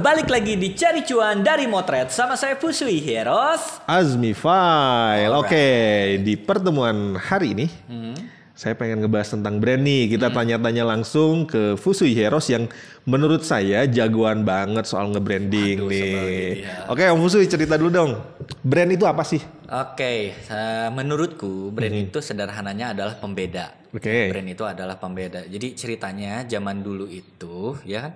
balik lagi di Cari Cuan dari Motret sama saya Pusui Heroes. Azmi File. Oke, di pertemuan hari ini saya pengen ngebahas tentang brand nih. Kita tanya-tanya langsung ke Fusui Heroes yang menurut saya jagoan banget soal nge-branding Aduh, nih. dia. Oke, Om Fusui cerita dulu dong. Brand itu apa sih? Oke, eh, menurutku brand itu sederhananya adalah pembeda. Oke. Brand itu adalah pembeda. Jadi ceritanya zaman dulu itu, ya kan,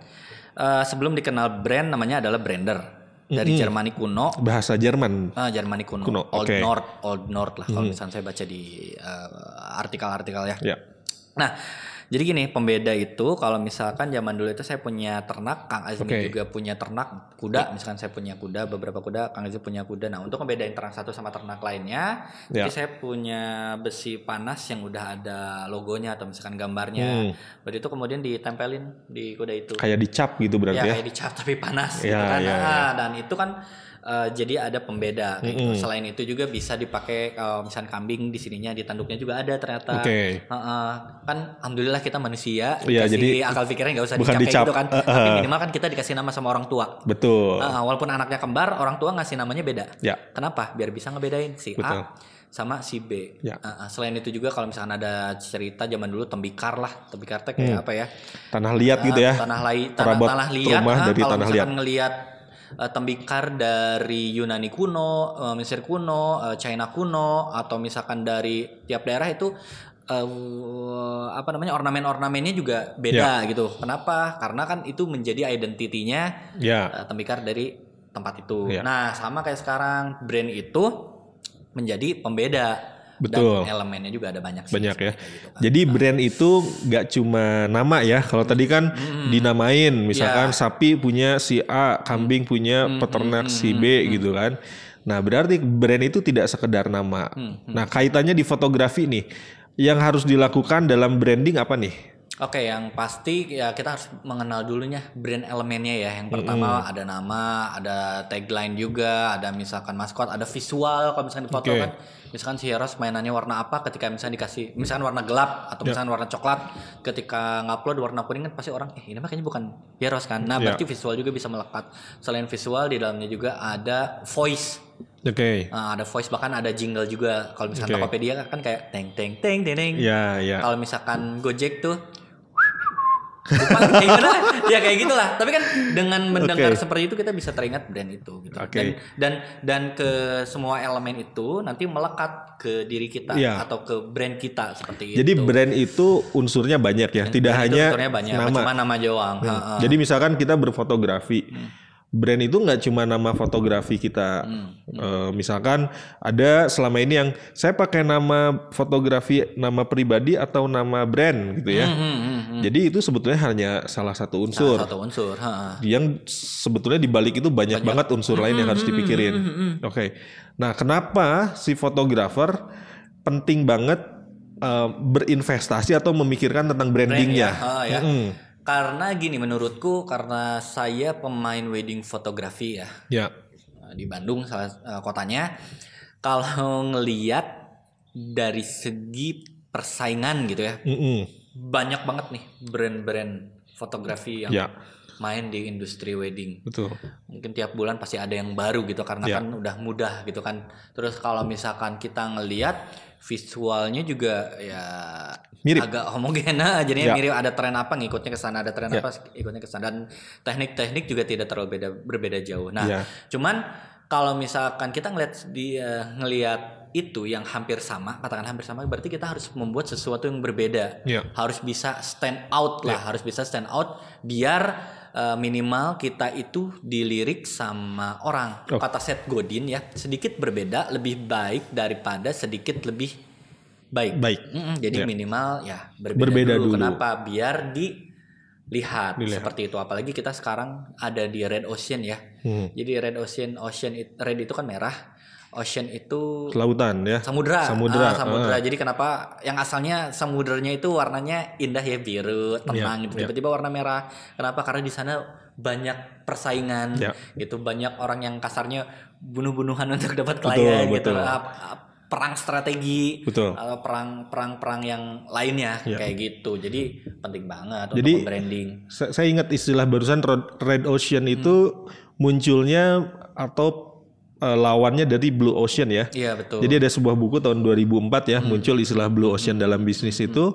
eh, sebelum dikenal brand namanya adalah brander dari Jermani kuno. Bahasa Jerman. Ah, Jermani kuno, Kuno, Old oke. North, Old North lah kalau misalnya saya baca di eh, artikel-artikel ya. Ya. Nah, jadi gini, pembeda itu kalau misalkan zaman dulu itu saya punya ternak, Kang Azmi Oke. juga punya ternak kuda, misalkan saya punya kuda, beberapa kuda, Kang Azmi punya kuda. Nah, untuk membedain ternak satu sama ternak lainnya, Ya. jadi saya punya besi panas yang udah ada logonya atau misalkan gambarnya. Hmm. Berarti itu kemudian ditempelin di kuda itu. Kayak dicap gitu ya, berarti ya. kayak dicap tapi panas gitu Ya, kan. ya, Nah, dan itu kan eh, jadi ada pembeda kayak gitu. Mm-mm. Selain itu juga bisa dipakai kalau misalkan kambing di sininya di tanduknya juga ada ternyata. Oke. Heeh. kan alhamdulillah kita manusia Iya, dikasih jadi akal pikirnya nggak usah bukan dicap, gitu kan Eh, tapi eh. minimal kan kita dikasih nama sama orang tua Betul. Heeh, walaupun anaknya kembar orang tua ngasih namanya beda Ya. kenapa biar bisa ngebedain si Betul. A sama si B Ya. Heeh, selain itu juga kalau misalkan ada cerita zaman dulu tembikar lah tembikar teh kayak apa ya Tanah liat Hmm. gitu ya. Tanah lai tanah, tanah liat rumah ah, dari kalau tanah misalkan ngelihat eh, tembikar dari Yunani kuno, eh, Mesir kuno, eh, China kuno atau misalkan dari tiap daerah itu eh, apa namanya ornamen-ornamennya juga beda gitu. Kenapa? Karena kan itu menjadi identitinya Ya. eh, tembikar dari tempat itu. Iya. Nah, sama kayak sekarang brand itu menjadi pembeda. Betul. Dan elemennya juga ada banyak sih. Banyak ya. gitu kan. Jadi brand itu nggak cuma nama ya. Kalau tadi kan dinamain, misalkan Ya. sapi punya si A, kambing punya peternak si B gitu kan. Nah berarti brand itu tidak sekedar nama. Nah kaitannya di fotografi nih, yang harus dilakukan dalam branding apa nih? Oke, yang pasti ya kita harus mengenal dulunya brand elemennya ya. Yang pertama ada nama, ada tagline juga, ada misalkan maskot, ada visual kalau misalkan di foto Oke. kan. Misalkan si Heroes mainannya warna apa ketika misalkan dikasih misalkan warna gelap atau misalkan warna coklat ketika ngupload warna kuning kan pasti orang eh ini mah kayaknya bukan Heroes kan. Nah, Ya. berarti visual juga bisa melekat. Selain visual di dalamnya juga ada voice Oke. Nah, ada voice bahkan ada jingle juga. Kalau misalkan Oke. Tokopedia kan kayak teng teng teng teng teng. Ya ya. Kalau misalkan Gojek tuh Kayak gimana? ya kayak gitulah. Tapi kan dengan mendengar Oke. seperti itu kita bisa teringat brand itu gitu. Oke. Dan dan dan ke semua elemen itu nanti melekat ke diri kita Iya. atau ke brand kita seperti itu. Jadi brand itu unsurnya banyak ya, tidak Brand hanya unsurnya banyak, nama. cuma nama doang. Hmm. Jadi misalkan kita berfotografi, brand itu nggak cuma nama fotografi kita. Eh, misalkan ada selama ini yang saya pakai nama fotografi nama pribadi atau nama brand gitu ya. Hmm, hmm, hmm, hmm. Jadi itu sebetulnya hanya salah satu unsur. Salah satu unsur. heeh. Yang sebetulnya di balik itu banyak, banget unsur lain yang harus dipikirin. Oke. Nah, kenapa si fotografer penting banget eh, berinvestasi atau memikirkan tentang brandingnya? Brand ya, heeh, ya. Mm-mm. Karena gini menurutku karena saya pemain wedding fotografi ya. Ya. di Bandung salah eh, kotanya kalau ngeliat dari segi persaingan gitu ya Mm-mm. banyak banget nih brand-brand fotografi yang Ya. main di industri wedding Betul. mungkin tiap bulan pasti ada yang baru gitu karena Ya. kan udah mudah gitu kan terus kalau misalkan kita ngeliat visualnya juga ya Mirip. agak homogen aja jadinya Ya. mirip ada tren apa ngikutnya ke sana ada tren Ya. apa ikutnya ke sana dan teknik-teknik juga tidak terlalu beda berbeda jauh nah Ya. cuman kalau misalkan kita ngeliat di eh, ngeliat itu yang hampir sama katakan hampir sama berarti kita harus membuat sesuatu yang berbeda Ya. harus bisa stand out lah harus bisa stand out biar eh, minimal kita itu dilirik sama orang Oh. kata Seth Godin ya sedikit berbeda lebih baik daripada sedikit lebih baik Baik. Mm-mm, jadi Ya. minimal ya berbeda, Berbeda dulu. dulu. kenapa biar dilihat, Dilihat. seperti itu apalagi kita sekarang ada di Red Ocean ya Hmm. jadi Red Ocean Ocean Red itu kan merah Ocean itu Lautan ya. samudra Samudra, Ah, samudra jadi kenapa yang asalnya samudranya itu warnanya indah ya biru tenang Iya, gitu iya. tiba-tiba warna merah kenapa karena di sana banyak persaingan Ya. gitu banyak orang yang kasarnya bunuh-bunuhan untuk dapat Betul, klien gitu betul. Ap- ap- perang strategi Betul. atau perang perang perang yang lainnya Iya. kayak gitu jadi penting banget Jadi- untuk branding Sa- saya ingat istilah barusan red, red ocean itu munculnya atau eh, lawannya dari blue ocean ya. iya betul. Jadi ada sebuah buku tahun 2004 ya muncul istilah blue ocean dalam bisnis itu.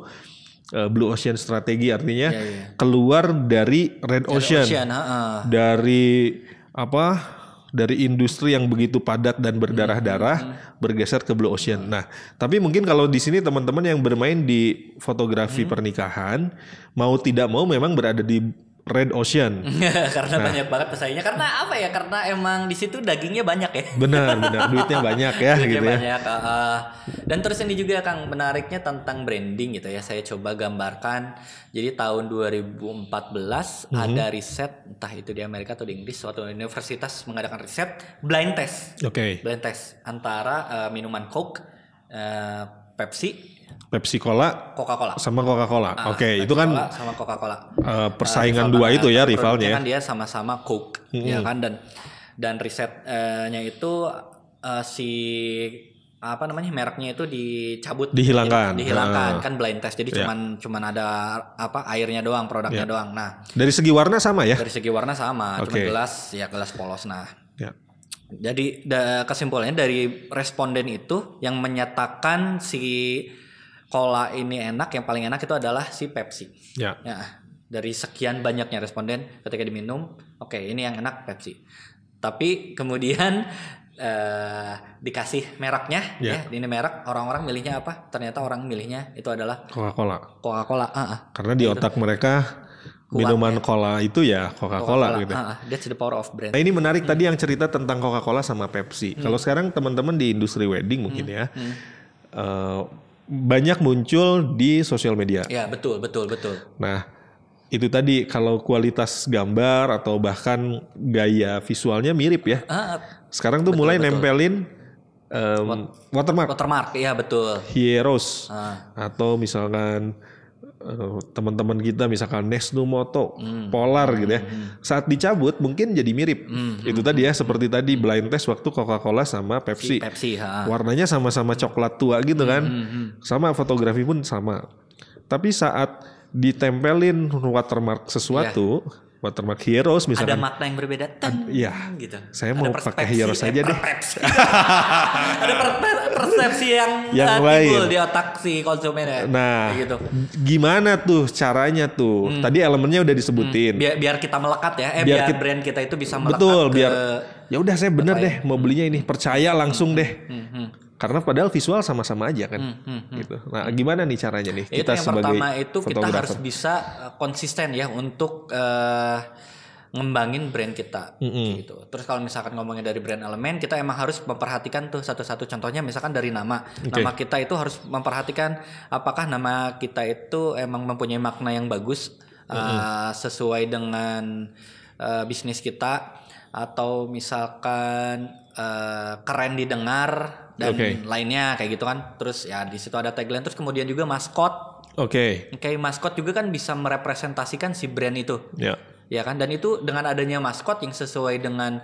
Eh, blue ocean strategi artinya Iya, iya. keluar dari red ocean, Ocean, ha-ha. dari apa? Dari industri yang begitu padat dan berdarah-darah bergeser ke blue ocean. Nah, tapi mungkin kalau di sini teman-teman yang bermain di fotografi pernikahan mau tidak mau memang berada di red ocean. karena Nah. banyak banget pesaingnya karena apa ya karena emang di situ dagingnya banyak ya Benar, benar duitnya banyak ya Duitnya gitu ya. banyak ah, ah. dan terus ini juga Kang menariknya tentang branding gitu ya saya coba gambarkan jadi tahun 2014 Mhm. ada riset entah itu di Amerika atau di Inggris suatu universitas mengadakan riset blind test Oke, blind test antara eh, minuman Coke eh, Pepsi Pepsi Cola Coca-Cola sama Coca-Cola. Ah, Oke, Pepsi itu kan Cola sama Coca-Cola eh, persaingan rival dua itu ya rivalnya. ya. kan dia sama-sama Coke ya kan dan dan risetnya itu eh, si apa namanya mereknya itu dicabut Dihilangkan. Dihilangkan Ah. kan blind test jadi Ya. cuman cuman ada apa airnya doang produknya doang nah Dari segi warna sama ya? dari segi warna sama cuma Oke. gelas ya gelas polos nah Ya. jadi da- kesimpulannya dari responden itu yang menyatakan si cola ini enak yang paling enak itu adalah si Pepsi Ya. Ya, dari sekian banyaknya responden ketika diminum, oke ini yang enak Pepsi. Tapi kemudian eh, dikasih mereknya, Ya. ya, ini merek orang-orang milihnya apa? Ternyata orang milihnya itu adalah Coca-Cola. Coca-Cola. Ah, ah. Karena di otak mereka minuman cola itu ya Coca-Cola gitu. Ah, ah. That's the power of brand. Nah ini menarik tadi yang cerita tentang Coca-Cola sama Pepsi. Kalau sekarang teman-teman di industri wedding mungkin ya eh, banyak muncul di sosial media. Ya betul betul betul. Nah itu tadi kalau kualitas gambar atau bahkan gaya visualnya mirip ya. Ah, Sekarang tuh mulai nempelin em, watermark watermark, ya betul. Heroes Ah. atau misalkan eh, teman-teman kita misalkan Nesnu Moto, Hmm. Polar gitu ya. Saat dicabut mungkin jadi mirip. Itu tadi ya seperti tadi blind test waktu Coca-Cola sama Pepsi. Pepsi, ha. Warnanya sama-sama coklat tua gitu kan. Hmm, Sama fotografi pun sama. Tapi saat ditempelin watermark sesuatu, watermark Heroes Ada misalkan. makna yang berbeda. Teng, Iya. gitu. Saya Ada mau pakai Heroes eh, aja deh. persepsi. Ada per- per- persepsi yang, Yang uh, lain. timbul di otak si konsumen ya. Nah, Kayak gitu. gimana tuh caranya tuh? Tadi elemennya udah disebutin. Biar biar kita melekat ya, eh Biar biar, kita- brand kita itu bisa melekat Betul, ke biar ya udah saya bener deh mau belinya ini, percaya langsung deh. Hmm, hmm. Karena padahal visual sama-sama aja kan. Hmm, hmm, hmm. Gitu. Nah, gimana nih caranya nih Itu kita yang sebagai pertama itu kita harus bisa uh, konsisten ya untuk uh, ngembangin brand kita Mm-mm. gitu. Terus kalau misalkan ngomongin dari brand elemen, kita emang harus memperhatikan tuh satu-satu contohnya misalkan dari nama. Oke. Nama kita itu harus memperhatikan apakah nama kita itu emang mempunyai makna yang bagus uh, sesuai dengan uh, bisnis kita atau misalkan uh, keren didengar dan Oke. lainnya kayak gitu kan. Terus ya di situ ada tagline terus kemudian juga maskot. Oke. Kayak maskot juga kan bisa merepresentasikan si brand itu Ya. ya kan dan itu dengan adanya maskot yang sesuai dengan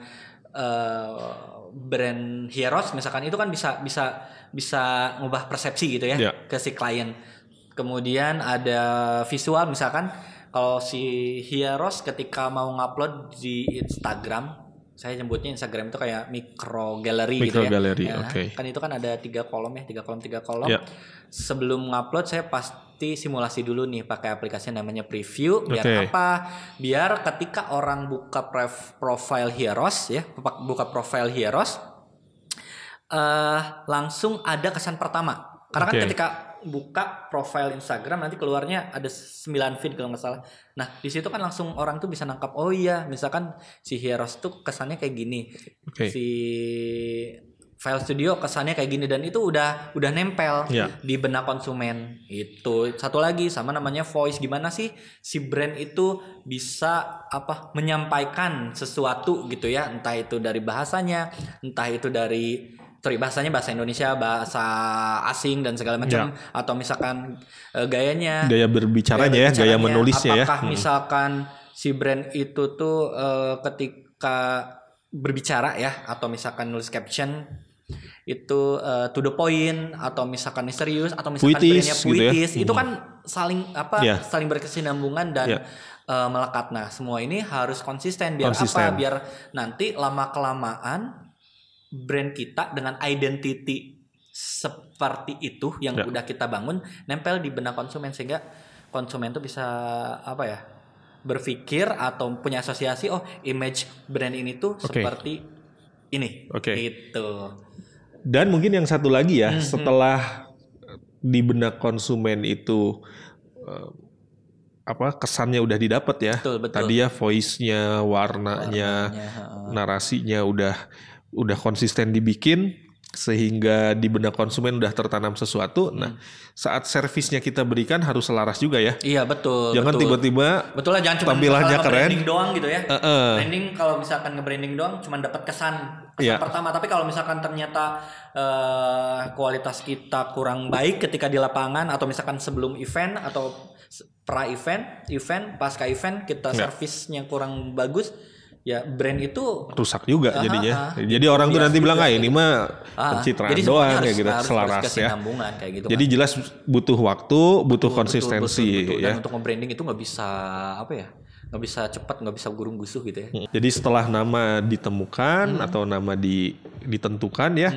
eh, brand Heroes misalkan itu kan bisa bisa bisa ngubah persepsi gitu ya Ya. ke si klien kemudian ada visual misalkan kalau si Heroes ketika mau ngupload di Instagram saya nyebutnya Instagram itu kayak micro gallery gitu Micro ya. gallery, Ya, oke. kan itu kan ada tiga kolom ya tiga kolom tiga kolom Ya. sebelum ngupload saya pasti simulasi dulu nih pakai aplikasi namanya preview biar Oke. apa biar ketika orang buka profile Heroes ya buka- profile Heroes eh langsung ada kesan pertama karena kan Oke. ketika buka profile Instagram nanti keluarnya ada 9 feed kalau nggak salah. Nah di situ kan langsung orang tuh bisa nangkap oh iya misalkan si Heroes tuh kesannya kayak gini, Oke. si file studio kesannya kayak gini dan itu udah udah nempel Ya. di benak konsumen itu satu lagi sama namanya voice gimana sih si brand itu bisa apa menyampaikan sesuatu gitu ya entah itu dari bahasanya entah itu dari sorry bahasanya bahasa Indonesia bahasa asing dan segala macam atau misalkan eh, gayanya Gaya berbicaranya ya, gaya berbicaranya, menulisnya ya. apakah Hmm. misalkan si brand itu tuh eh, ketika berbicara ya atau misalkan nulis caption itu uh, to the point atau misalkan serius atau misalkan Puitis, brandnya gitu ya. puitis itu kan saling apa Iya. saling berkesinambungan dan Iya. uh, melekat nah semua ini harus konsisten biar Konsisten. apa biar nanti lama kelamaan brand kita dengan identity seperti itu yang Ya. udah kita bangun nempel di benak konsumen sehingga konsumen tuh bisa apa ya berpikir atau punya asosiasi oh image brand ini tuh Oke. seperti ini Oke. gitu Dan mungkin yang satu lagi Hmm, ya, setelah di benak konsumen itu eh, apa kesannya udah didapat ya. Betul, betul. Tadi ya voice-nya, warnanya, Warnanya, narasinya udah udah konsisten dibikin sehingga di benak konsumen udah tertanam sesuatu. Hmm. Nah, saat servisnya kita berikan harus selaras juga ya. iya betul Jangan tiba-tiba betul lah jangan cuma tampilannya keren. branding doang gitu ya Heeh. branding kalau misalkan nge-branding doang cuma dapat kesan kesan Iya. pertama tapi kalau misalkan ternyata eh, kualitas kita kurang baik ketika di lapangan atau misalkan sebelum event atau pra event event pasca event kita Iya. servisnya kurang bagus ya brand itu rusak juga Ah, jadinya. ah. Jadi orang tuh Bias nanti bilang juga ah ini mah ah, pencitraan jadi doang semuanya kayak harus, gitu, harus selaras ya. berkesinambungan kayak gitu Jadi kan. jelas butuh waktu, butuh Betul, konsistensi betul, betul. ya. Dan untuk nge-branding itu nggak bisa apa ya? nggak bisa cepat, nggak bisa gurung gusuh gitu ya. Jadi setelah nama ditemukan Hmm. atau nama di, ditentukan ya,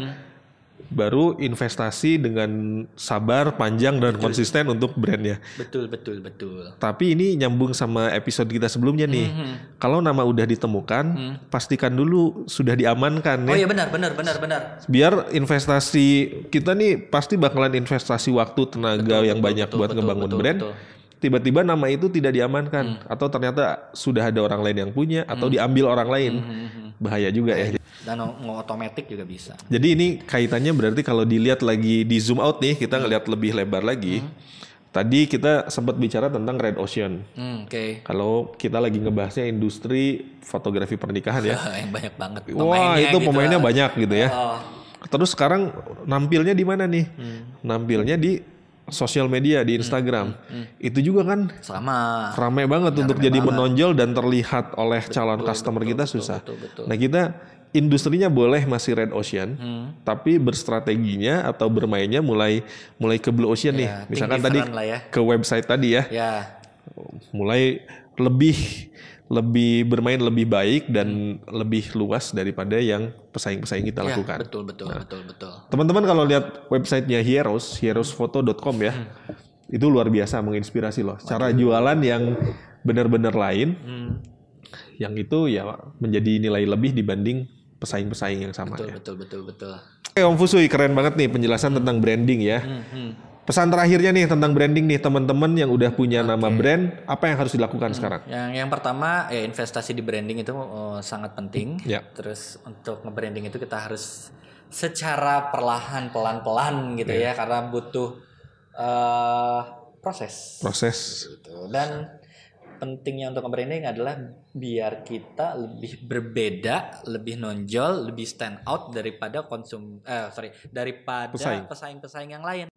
baru investasi dengan sabar, panjang dan konsisten untuk brandnya. Betul, betul, betul. Tapi ini nyambung sama episode kita sebelumnya nih. Hmm. Kalau nama udah ditemukan, pastikan dulu sudah diamankan Oh ya. iya benar, benar, benar, benar. Biar investasi kita nih pasti bakalan investasi waktu tenaga yang banyak betul, buat betul, ngebangun betul, brand. betul. Tiba-tiba nama itu tidak diamankan atau ternyata sudah ada orang lain yang punya atau diambil orang lain. Bahaya juga ya. Dan mau otomatis juga bisa. Jadi ini kaitannya berarti kalau dilihat lagi di zoom out nih, kita ngelihat lebih lebar lagi. Tadi kita sempat bicara tentang red ocean. Hmm, Oke. Kalau kita lagi ngebahasnya industri fotografi pernikahan ya. yang banyak banget. Wah, itu gitu. pemainnya banyak gitu ya. Oh, Terus sekarang nampilnya di mana nih? Nampilnya di sosial media di Instagram. Itu juga kan sama. ramai banget untuk jadi menonjol dan terlihat oleh calon customer kita susah. betul, betul. Nah kita industrinya boleh masih red ocean, tapi berstrateginya atau bermainnya mulai mulai ke blue ocean nih. Ya, think Misalkan tadi ya. ke website tadi ya, Ya, mulai lebih lebih bermain lebih baik dan lebih luas daripada yang pesaing-pesaing kita ya, lakukan. betul, betul, betul, betul. Teman-teman kalau lihat websitenya Heroes, heroesfoto.com ya, itu luar biasa menginspirasi loh. Cara jualan yang benar-benar lain, Hmm, yang itu ya menjadi nilai lebih dibanding pesaing-pesaing yang sama betul, ya. betul, betul, betul. Oke Om Fusui, keren banget nih penjelasan tentang branding ya. Hmm, hmm. Pesan terakhirnya nih tentang branding nih teman-teman yang udah punya nama brand, apa yang harus dilakukan sekarang? Yang yang pertama ya investasi di branding itu oh, sangat penting. Ya. Terus untuk nge-branding itu kita harus secara perlahan pelan-pelan gitu ya karena butuh eh, proses. Proses. Gitu. Dan pentingnya untuk nge-branding adalah biar kita lebih berbeda, lebih nonjol, lebih stand out daripada konsum eh sorry daripada Pesaing. pesaing-pesaing yang lain.